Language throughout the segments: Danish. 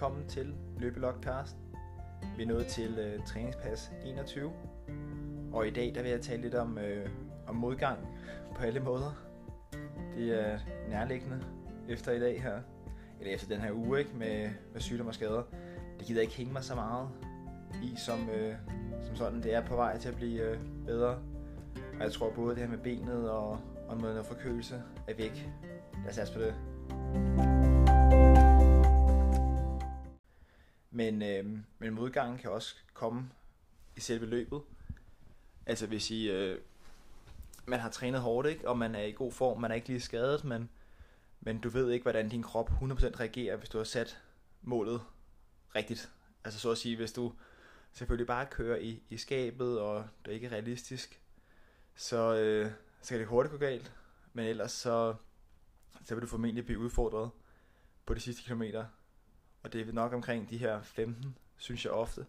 Velkommen til Løbelogcast. Vi er nået til øh, træningspas 21. Og i dag der vil jeg tale lidt om, øh, om modgang på alle måder. Det er nærliggende efter i dag her, eller efter den her uge ikke, med, med sygdom og skader. Det gider ikke hænge mig så meget i, som, øh, som sådan. Det er på vej til at blive øh, bedre. Og jeg tror både det her med benet og, og med noget forkølelse er væk. Lad os på det. Men, øh, men modgangen kan også komme i selve løbet. Altså hvis I, øh, man har trænet hårdt, ikke? og man er i god form, man er ikke lige skadet, men, men du ved ikke, hvordan din krop 100% reagerer, hvis du har sat målet rigtigt. Altså så at sige, hvis du selvfølgelig bare kører i, i skabet, og det er ikke realistisk, så, øh, så kan det hurtigt gå galt. Men ellers så, så vil du formentlig blive udfordret på de sidste kilometer. Og det er nok omkring de her 15, synes jeg ofte,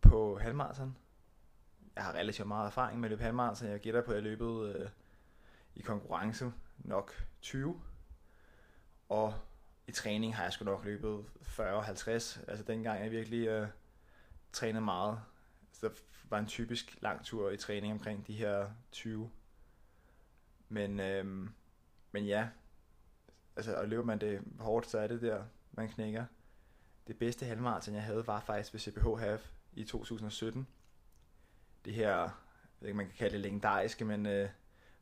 på halvmarathon. Jeg har relativt meget erfaring med at løbe halvmarathon. Jeg gætter på, at jeg løbet øh, i konkurrence nok 20. Og i træning har jeg sgu nok løbet 40-50. Altså dengang jeg virkelig øh, trænede meget. Så der var en typisk lang tur i træning omkring de her 20. Men, øh, men ja, altså og løber man det hårdt, så er det der, man knækker. Det bedste halvmarathon, jeg havde, var faktisk ved CPH Half i 2017. Det her, jeg ved ikke, man kan kalde det legendariske, men øh,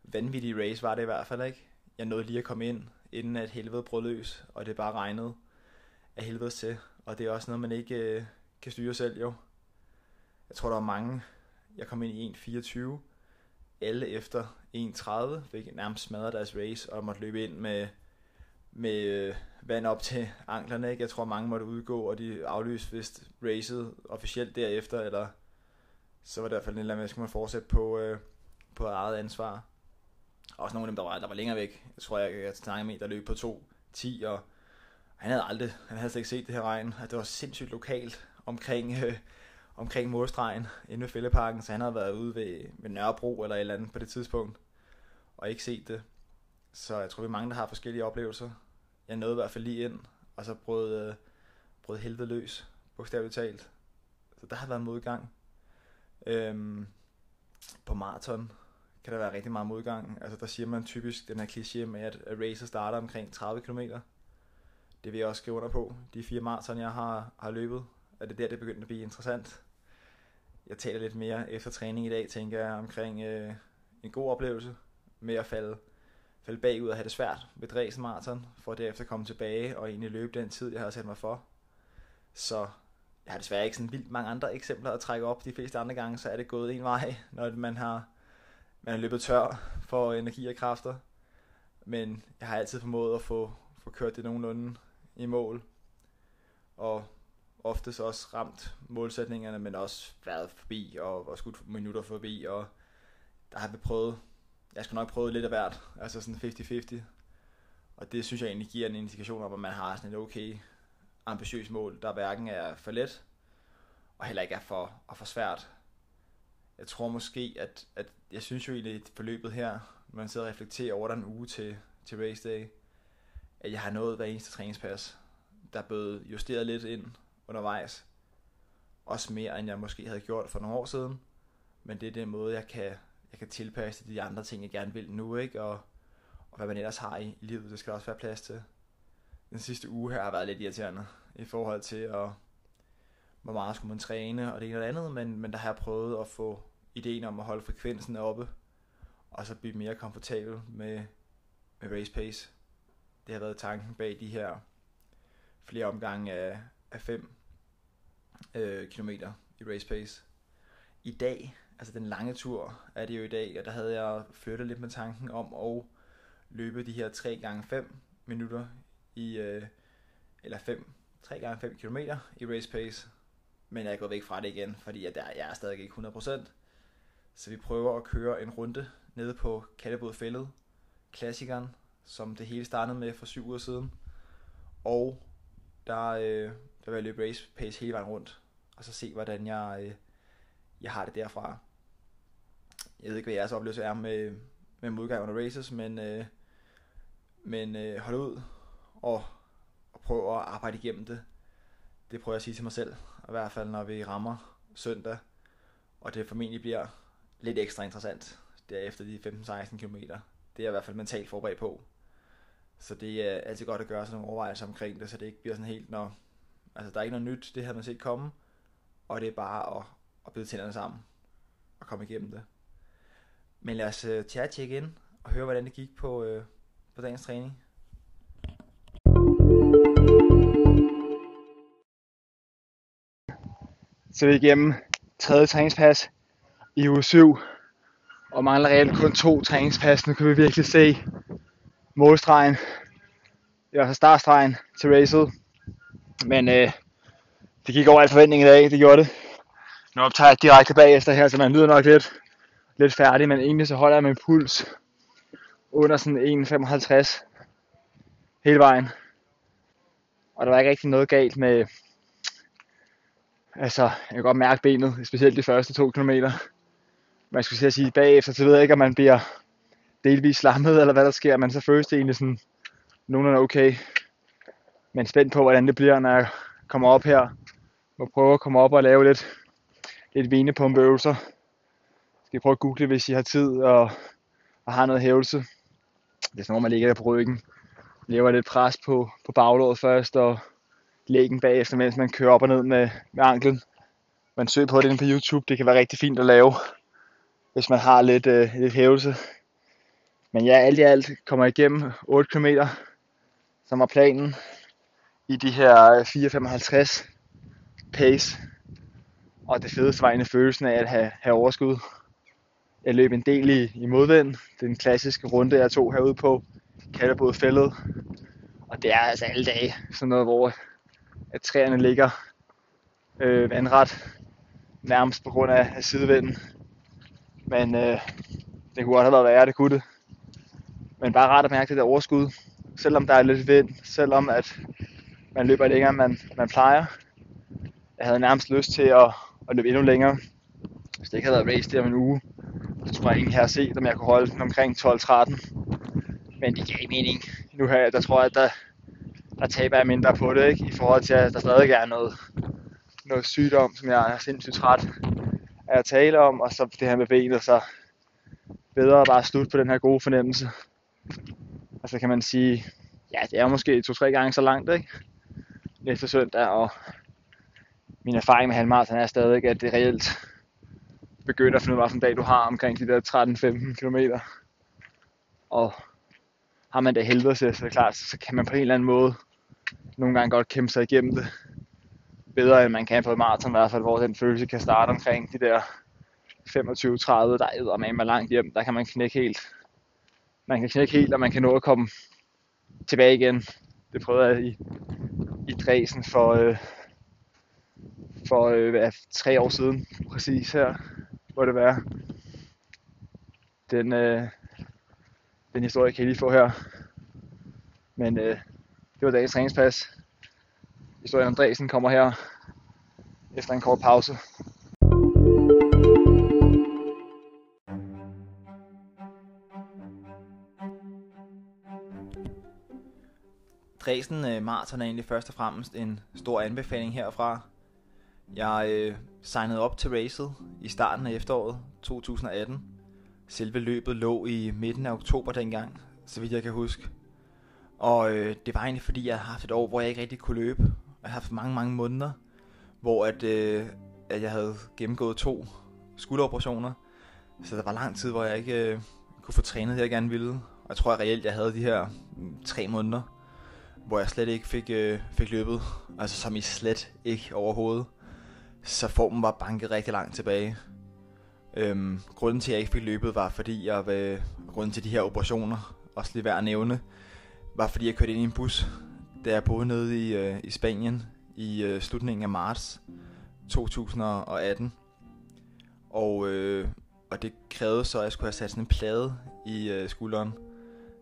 vanvittige race var det i hvert fald, ikke? Jeg nåede lige at komme ind, inden at helvede brød løs, og det bare regnede af helvede til. Og det er også noget, man ikke øh, kan styre selv, jo. Jeg tror, der var mange. Jeg kom ind i 1.24. Alle efter 1.30 fik nærmest smadret deres race, og måtte løbe ind med, med øh, vand op til anklerne. Ikke? Jeg tror, mange måtte udgå, og de aflyste vist racet officielt derefter, eller så var det i hvert fald en eller anden, skulle man fortsætte på, øh, på eget ansvar. Også nogle af dem, der var, der var længere væk. Jeg tror, jeg, jeg snakkede med der løb på 2.10, og han havde aldrig, han havde slet ikke set det her regn. At det var sindssygt lokalt omkring, øh, omkring modstregen inde ved Fælleparken, så han havde været ude ved, ved Nørrebro eller et eller andet på det tidspunkt, og ikke set det. Så jeg tror, vi er mange, der har forskellige oplevelser. Jeg nåede i hvert fald lige ind, og så brød, øh, brød helvede løs, bogstaveligt talt. Så der har været modgang. Øhm, på maraton kan der være rigtig meget modgang. Altså der siger man typisk den her kliché med, at, at racer starter omkring 30 km. Det vil jeg også skrive under på. De fire maraton, jeg har, har løbet, er det der, det begynder at blive interessant. Jeg taler lidt mere efter træning i dag, tænker jeg, omkring øh, en god oplevelse med at falde, falde bagud og have det svært ved Dresden Marathon, for derefter komme tilbage og egentlig løbe den tid, jeg havde sat mig for. Så jeg har desværre ikke sådan vildt mange andre eksempler at trække op. De fleste andre gange, så er det gået en vej, når man har, man har løbet tør for energi og kræfter. Men jeg har altid formået at få, få kørt det nogenlunde i mål. Og oftest også ramt målsætningerne, men også været forbi og, og skudt minutter forbi. Og der har vi prøvet, jeg skal nok prøve lidt af hvert, altså sådan 50-50. Og det synes jeg egentlig giver en indikation om, at man har sådan et okay ambitiøst mål, der hverken er for let, og heller ikke er for, og for svært. Jeg tror måske, at, at jeg synes jo egentlig, at forløbet her, når man sidder og reflekterer over den uge til, til race day, at jeg har nået hver eneste træningspas. Der er blevet justeret lidt ind undervejs. Også mere, end jeg måske havde gjort for nogle år siden. Men det er den måde, jeg kan, jeg kan tilpasse de andre ting, jeg gerne vil nu, ikke? Og, og hvad man ellers har i, i livet, det skal også være plads til den sidste uge her har været lidt irriterende i forhold til, at, hvor meget skulle man træne og det ene og det andet, men, men der har jeg prøvet at få ideen om at holde frekvensen oppe, og så blive mere komfortabel med, med race pace. Det har været tanken bag de her flere omgange af, af 5 øh, kilometer i race pace. I dag, altså den lange tur er det jo i dag, og der havde jeg flyttet lidt med tanken om at løbe de her 3 gange 5 minutter i, øh, eller 5, 3 gange 5 km i race pace. Men jeg er gået væk fra det igen, fordi jeg, der, jeg er stadig ikke 100%. Så vi prøver at køre en runde nede på Kattebodfældet, klassikeren, som det hele startede med for syv uger siden. Og der, øh, der vil jeg løbe race pace hele vejen rundt, og så se, hvordan jeg, øh, jeg har det derfra. Jeg ved ikke, hvad jeres oplevelse er med, med modgang under races, men, øh, men øh, hold ud og, og prøve at arbejde igennem det. Det prøver jeg at sige til mig selv, i hvert fald når vi rammer søndag, og det formentlig bliver lidt ekstra interessant derefter de 15-16 km. Det er jeg i hvert fald mentalt forberedt på. Så det er altid godt at gøre sådan nogle overvejelser omkring det, så det ikke bliver sådan helt, når altså, der er ikke noget nyt, det havde man set komme, og det er bare at, at bide tænderne sammen og komme igennem det. Men lad os uh, tage tjekke ind og høre, hvordan det gik på, øh, på dagens træning. Så vi er igennem tredje træningspas i uge 7, og mangler reelt kun to træningspas. Nu kan vi virkelig se målstregen, Ja, var startstregen til racet. Men øh, det gik over al forventning i dag, det gjorde det. Nu optager jeg direkte bagefter her, så man lyder nok lidt, lidt færdig, men egentlig så holder jeg min puls under sådan 1,55 hele vejen. Og der var ikke rigtig noget galt med, altså jeg kan godt mærke benet, specielt de første to kilometer. Man skulle sige bagefter, så ved jeg ikke, om man bliver delvis slammet, eller hvad der sker, men så føles det egentlig sådan nogenlunde okay. Men spændt på, hvordan det bliver, når jeg kommer op her. Må prøve at komme op og lave lidt, lidt venepumpeøvelser. Skal I prøve at google, hvis I har tid og, og har noget hævelse. Det er sådan man ligger der på ryggen. Laver lidt pres på, på baglåret først, og lægen bagefter, mens man kører op og ned med, med anklen. Man søger på det inde på YouTube. Det kan være rigtig fint at lave, hvis man har lidt, øh, lidt hævelse. Men ja, alt i alt kommer jeg igennem 8 km, som var planen, i de her øh, 4,55 pace. Og det fedeste var egentlig følelsen af at have, have overskud. Jeg løb en del i, i modvind. Den klassiske runde, jeg tog herude på Katterbod fældet. Og det er altså alle dage sådan noget, hvor at træerne ligger øh, vandret nærmest på grund af, af sidevinden. Men øh, det kunne godt have været værre, det kunne det. Men bare rart at mærke det der overskud, selvom der er lidt vind, selvom at man løber længere, end man, man plejer. Jeg havde nærmest lyst til at, at løbe endnu længere, hvis det ikke havde været race der om en uge. Jeg tror jeg ikke, jeg har set, om jeg kunne holde den omkring 12-13. Men det gav mening. Nu her, der tror jeg, at der, der taber jeg mindre på det, ikke? i forhold til, at der stadig er noget, noget sygdom, som jeg er sindssygt træt af at tale om, og så det her med benet, så bedre at bare slutte på den her gode fornemmelse. Altså kan man sige, ja, det er måske to-tre gange så langt, ikke? Næste søndag, og min erfaring med halvmarathon er stadig, at det reelt begynder at finde ud af, en dag du har omkring de der 13-15 km. Og har man det helvede til, så er det klart, så kan man på en eller anden måde nogle gange godt kæmpe sig igennem det. Bedre end man kan på et maraton i hvert fald, hvor den følelse kan starte omkring de der 25-30, der er med langt hjem. Der kan man knække helt man kan knække helt, og man kan nå at komme tilbage igen. Det prøvede jeg i, i Dresden for, øh, for øh, hvad, tre år siden, præcis her, må det være. Den, øh, den historie kan I lige få her. Men øh, det var dagens træningspas. Historien om Dresden kommer her efter en kort pause. Dresden øh, Marathon er egentlig først og fremmest en stor anbefaling herfra. Jeg øh, signede op til racet i starten af efteråret 2018. Selve løbet lå i midten af oktober dengang, så vidt jeg kan huske. Og øh, det var egentlig fordi, jeg havde haft et år, hvor jeg ikke rigtig kunne løbe. Jeg har haft mange, mange måneder, hvor at, øh, at jeg havde gennemgået to skulderoperationer. Så der var lang tid, hvor jeg ikke øh, kunne få trænet det, jeg gerne ville. Og jeg tror at reelt, jeg havde de her mm, tre måneder hvor jeg slet ikke fik, øh, fik løbet. Altså som i slet ikke overhovedet. Så formen var banket rigtig langt tilbage. Øhm, grunden til, at jeg ikke fik løbet, var fordi jeg, øh, grunden til de her operationer, også lige værd at nævne, var fordi jeg kørte ind i en bus, da jeg boede nede i, øh, i Spanien i øh, slutningen af marts 2018. Og, øh, og det krævede så, at jeg skulle have sat sådan en plade i øh, skulderen,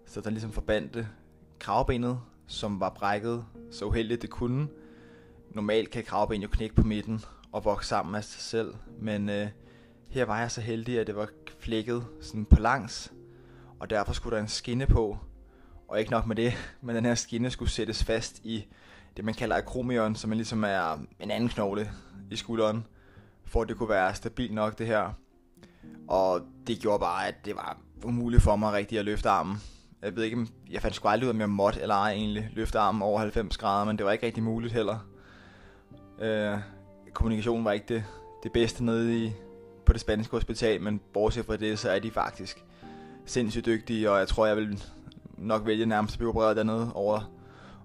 så der ligesom forbandte kravbenet som var brækket så uheldigt det kunne. Normalt kan kravben jo knække på midten og vokse sammen af sig selv, men øh, her var jeg så heldig, at det var flækket sådan på langs, og derfor skulle der en skinne på. Og ikke nok med det, men den her skinne skulle sættes fast i det, man kalder akromion, som er ligesom er en anden knogle i skulderen, for at det kunne være stabilt nok det her. Og det gjorde bare, at det var umuligt for mig rigtig at løfte armen. Jeg ved ikke, jeg fandt sgu aldrig ud af, om jeg måtte eller ej egentlig løfte armen over 90 grader, men det var ikke rigtig muligt heller. Øh, kommunikationen var ikke det, det bedste nede i, på det spanske hospital, men bortset fra det, så er de faktisk sindssygt dygtige, og jeg tror, jeg vil nok vælge nærmest at blive opereret dernede over,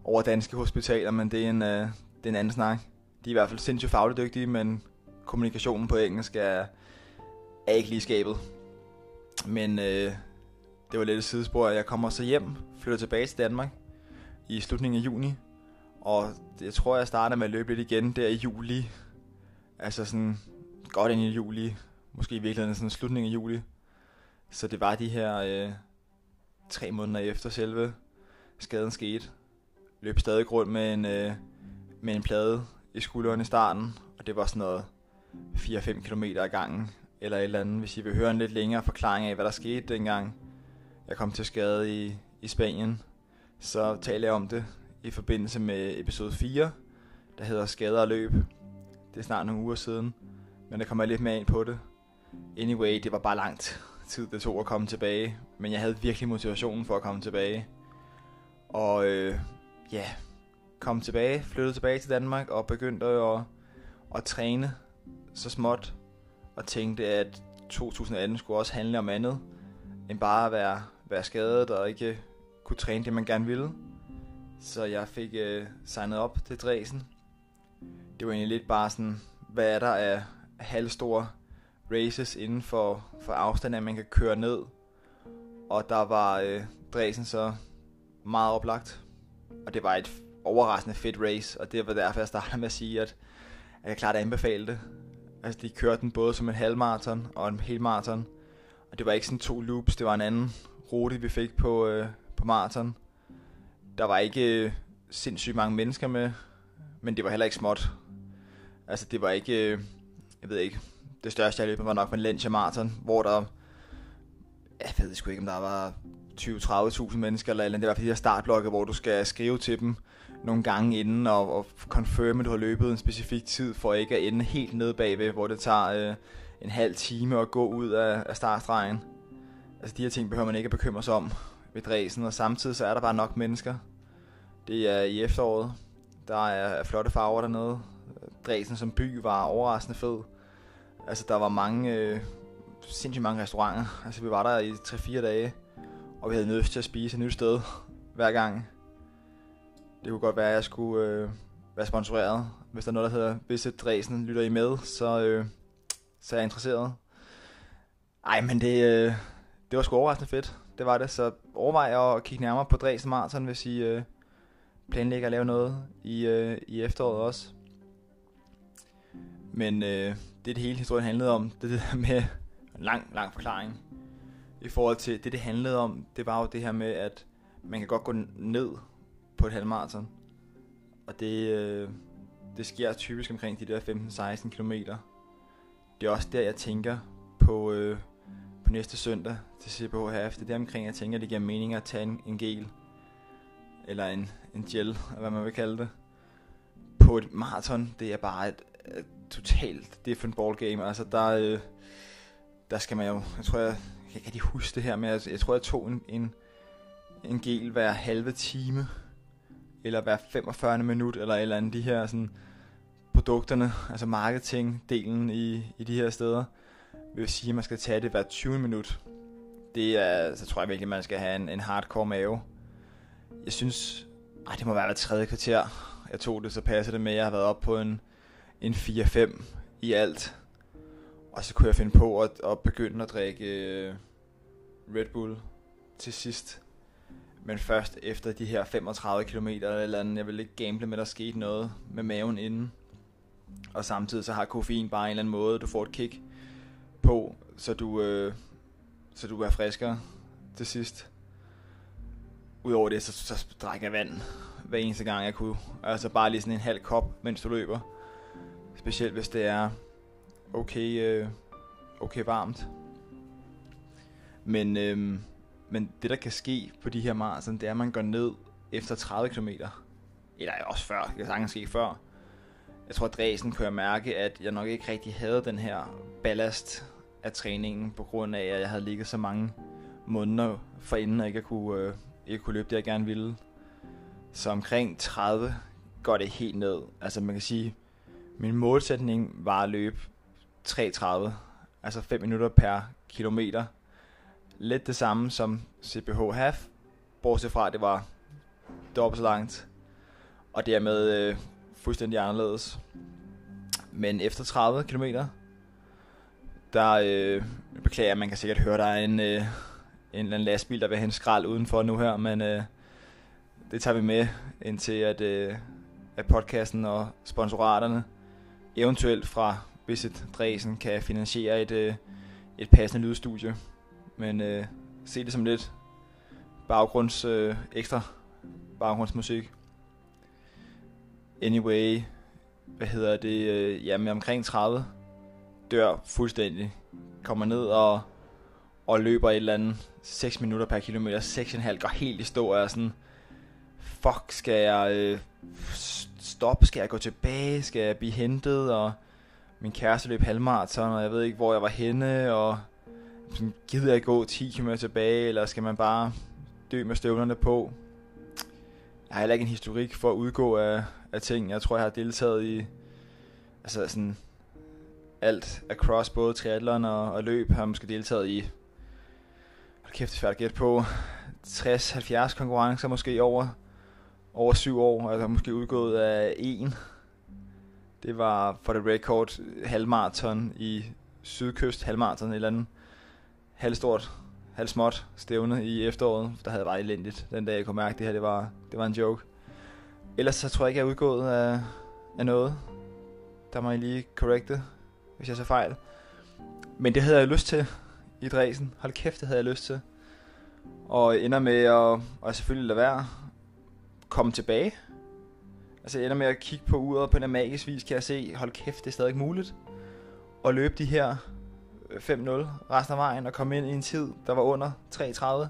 over danske hospitaler, men det er, en, øh, det er en anden snak. De er i hvert fald sindssygt fagligt dygtige, men kommunikationen på engelsk er, er ikke lige skabet. Men øh, det var lidt et sidespor. Jeg kommer så hjem, flytter tilbage til Danmark i slutningen af juni. Og jeg tror, jeg starter med at løbe lidt igen der i juli. Altså sådan godt ind i juli. Måske i virkeligheden sådan slutningen af juli. Så det var de her øh, tre måneder efter selve skaden skete. Løb stadig rundt med en, øh, med en plade i skulderen i starten. Og det var sådan noget 4-5 km ad gangen. Eller et eller andet, hvis I vil høre en lidt længere forklaring af, hvad der skete dengang jeg kom til skade i, i Spanien, så taler jeg om det i forbindelse med episode 4, der hedder Skader og løb. Det er snart nogle uger siden, men der kommer lidt mere ind på det. Anyway, det var bare langt tid, det tog at komme tilbage, men jeg havde virkelig motivationen for at komme tilbage. Og øh, ja, kom tilbage, flyttede tilbage til Danmark og begyndte at, at træne så småt og tænkte, at 2018 skulle også handle om andet end bare at være, være skadet og ikke kunne træne det, man gerne ville. Så jeg fik øh, signet op til Dresden. Det var egentlig lidt bare sådan, hvad er der af halvstore races inden for, for afstanden, at man kan køre ned. Og der var øh, Dresden så meget oplagt. Og det var et overraskende fedt race, og det var derfor, jeg startede med at sige, at, at jeg klart anbefalede det. Altså, de kørte den både som en halvmarathon og en helmarathon. Og det var ikke sådan to loops, det var en anden rute, vi fik på, øh, på maraton. Der var ikke øh, sindssygt mange mennesker med, men det var heller ikke småt. Altså, det var ikke, øh, jeg ved ikke, det største jeg løb var nok Valencia Marathon, hvor der, jeg ved sgu ikke, om der var 20-30.000 mennesker eller eller Det var de her startblokke, hvor du skal skrive til dem nogle gange inden og, og confirme, at du har løbet en specifik tid, for ikke at ende helt nede bagved, hvor det tager øh, en halv time at gå ud af, af startstregen. Altså de her ting behøver man ikke at bekymre sig om ved dræsen, og samtidig så er der bare nok mennesker. Det er i efteråret. Der er flotte farver dernede. Dresden som by var overraskende fed. Altså der var mange, øh, sindssygt mange restauranter. Altså vi var der i 3-4 dage, og vi havde nødt til at spise et nyt sted hver gang. Det kunne godt være, at jeg skulle øh, være sponsoreret. Hvis der er noget, der hedder Visit Dresden, lytter I med, så, øh, så er jeg interesseret. Ej, men det, øh, det var sgu overraskende fedt. Det var det, så overvej at kigge nærmere på Dresden Marathon, hvis I øh, planlægger at lave noget i, øh, i efteråret også. Men øh, det, det hele historien handlede om, det, det der med en lang, lang forklaring. I forhold til det, det handlede om, det var jo det her med, at man kan godt gå ned på et halvmarathon. Og det, øh, det sker typisk omkring de der 15-16 km. det er også der, jeg tænker på, øh, på næste søndag til CPHF. Det er der omkring, jeg tænker, det giver mening at tage en, en gel. Eller en, en gel, hvad man vil kalde det. På et maraton, det er bare et, et totalt different ball game. Altså, der, øh, der skal man jo, jeg tror, jeg, jeg kan ikke huske det her, men jeg, jeg tror, jeg tog en, en, en gel hver halve time, eller hver 45 minut, eller et eller andet, de her sådan, produkterne, altså marketing-delen i, i de her steder, vil sige, at man skal tage det hver 20 minut. Det er, så tror jeg virkelig, man skal have en, en hardcore mave. Jeg synes, ej, det må være hver tredje kvarter. Jeg tog det, så passer det med, at jeg har været op på en, en 4-5 i alt. Og så kunne jeg finde på at, at begynde at drikke øh, Red Bull til sidst. Men først efter de her 35 km eller, eller andet, jeg ville ikke gamble med, at der skete noget med maven inden. Og samtidig så har koffein bare en eller anden måde, du får et kick på, så du, øh, så du er friskere til sidst. Udover det, så, så drikker jeg vand hver eneste gang jeg kunne. Altså bare lige sådan en halv kop, mens du løber. Specielt hvis det er okay, øh, okay varmt. Men, øh, men det der kan ske på de her maraton, det er at man går ned efter 30 km. eller også før, det kan sagtens ske før. Jeg tror, at Dresden kunne jeg mærke, at jeg nok ikke rigtig havde den her ballast af træningen, på grund af, at jeg havde ligget så mange måneder for inden, og ikke kunne, øh, ikke kunne løbe det, jeg gerne ville. Så omkring 30 går det helt ned. Altså man kan sige, min målsætning var at løbe 3.30, altså 5 minutter per kilometer. Lidt det samme som CPH Half, bortset fra, at det var dobbelt så langt, og dermed øh, fuldstændig anderledes. Men efter 30 km, der øh, beklager man kan sikkert høre, der er en, øh, en eller anden lastbil, der vil hente skrald udenfor nu her, men øh, det tager vi med indtil at, øh, at podcasten og sponsoraterne eventuelt fra Visit Dresden kan finansiere et, øh, et passende lydstudie. Men øh, se det som lidt baggrunds øh, ekstra baggrundsmusik. Anyway, hvad hedder det, øh, jamen omkring 30 dør fuldstændig. Kommer ned og, og løber et eller andet 6 minutter per kilometer, 6,5 går helt i stå, og er sådan, fuck, skal jeg øh, stoppe, skal jeg gå tilbage, skal jeg blive hentet, og min kæreste løb halvmarathon, og jeg ved ikke, hvor jeg var henne, og sådan, gider jeg gå 10 km tilbage, eller skal man bare dø med støvlerne på? Jeg har heller ikke en historik for at udgå af, af ting. Jeg tror, jeg har deltaget i altså sådan alt across både triathlon og, og løb. Har måske deltaget i, hold kæft, det er svært at gætte på, 60-70 konkurrencer måske over, over syv år. Altså måske udgået af en. Det var for det record halvmarathon i Sydkyst halvmarathon, et eller andet halvstort, halvsmåt stævne i efteråret. Der havde været elendigt den dag, jeg kunne mærke, at det her det var, det var en joke. Ellers så tror jeg ikke, jeg er udgået af, af noget. Der må jeg lige korrekte, hvis jeg så fejl. Men det havde jeg lyst til i Dresden. Hold kæft, det havde jeg lyst til. Og ender med at, at selvfølgelig lade være komme tilbage. Altså jeg ender med at kigge på uret på en magisk vis, kan jeg se, hold kæft, det er stadig muligt. Og løbe de her øh, 5-0 resten af vejen og komme ind i en tid, der var under 3.30.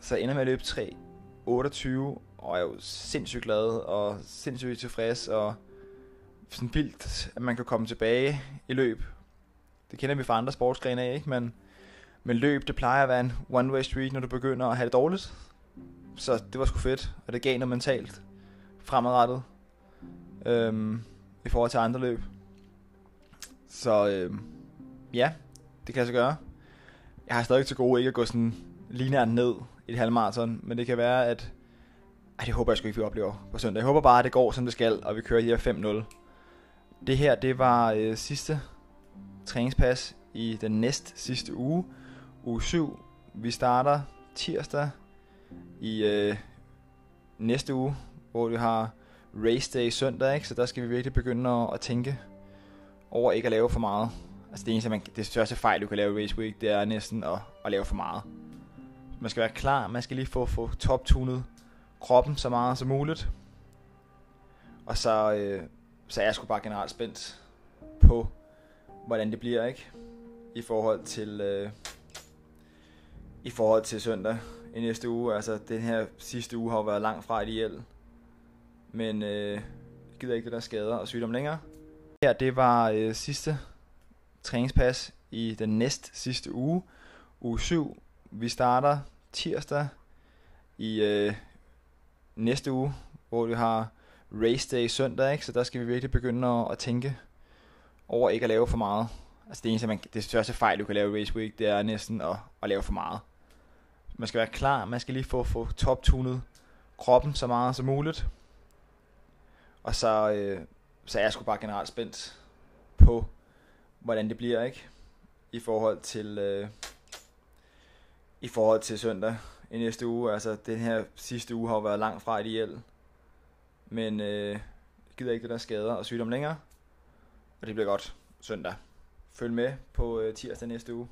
Så ender med at løbe 3.28 og jeg er jo sindssygt glad og sindssygt tilfreds og sådan vildt, at man kan komme tilbage i løb. Det kender vi fra andre sportsgrene af, ikke? Men, men løb, det plejer at være en one-way street, når du begynder at have det dårligt. Så det var sgu fedt, og det gav noget mentalt fremadrettet øhm, i forhold til andre løb. Så øhm, ja, det kan jeg så gøre. Jeg har stadig til gode ikke at gå sådan lineært ned i et halvmarathon, men det kan være, at ej, det håber jeg sgu ikke, vi oplever på søndag. Jeg håber bare, at det går, som det skal, og vi kører de her 5-0. Det her, det var øh, sidste træningspas i den næst sidste uge. Uge 7. Vi starter tirsdag i øh, næste uge, hvor vi har race day søndag, ikke? så der skal vi virkelig begynde at, at tænke over ikke at lave for meget. Altså det eneste, man, det største fejl, du kan lave i race week, det er næsten at, at lave for meget. Man skal være klar, man skal lige få, få top-tunet kroppen så meget som muligt. Og så, øh, så er jeg sgu bare generelt spændt på, hvordan det bliver, ikke? I forhold til, øh, i forhold til søndag i næste uge. Altså, den her sidste uge har jo været langt fra ideel. Men øh, jeg gider ikke det der skader og sygdom længere. Her, det var øh, sidste træningspas i den næst sidste uge. Uge 7. Vi starter tirsdag i øh, næste uge, hvor vi har race day søndag, ikke? så der skal vi virkelig begynde at, at tænke over ikke at lave for meget. Altså det eneste, man, det største fejl, du kan lave i race week, det er næsten at, at lave for meget. Man skal være klar, man skal lige få, få top-tunet kroppen så meget som muligt. Og så, øh, så er jeg sgu bare generelt spændt på, hvordan det bliver, ikke? I forhold til, øh, i forhold til søndag i næste uge. Altså, den her sidste uge har jo været langt fra ideel. Men øh, jeg gider ikke det der skader og sygdom længere. Og det bliver godt søndag. Følg med på øh, tirsdag næste uge.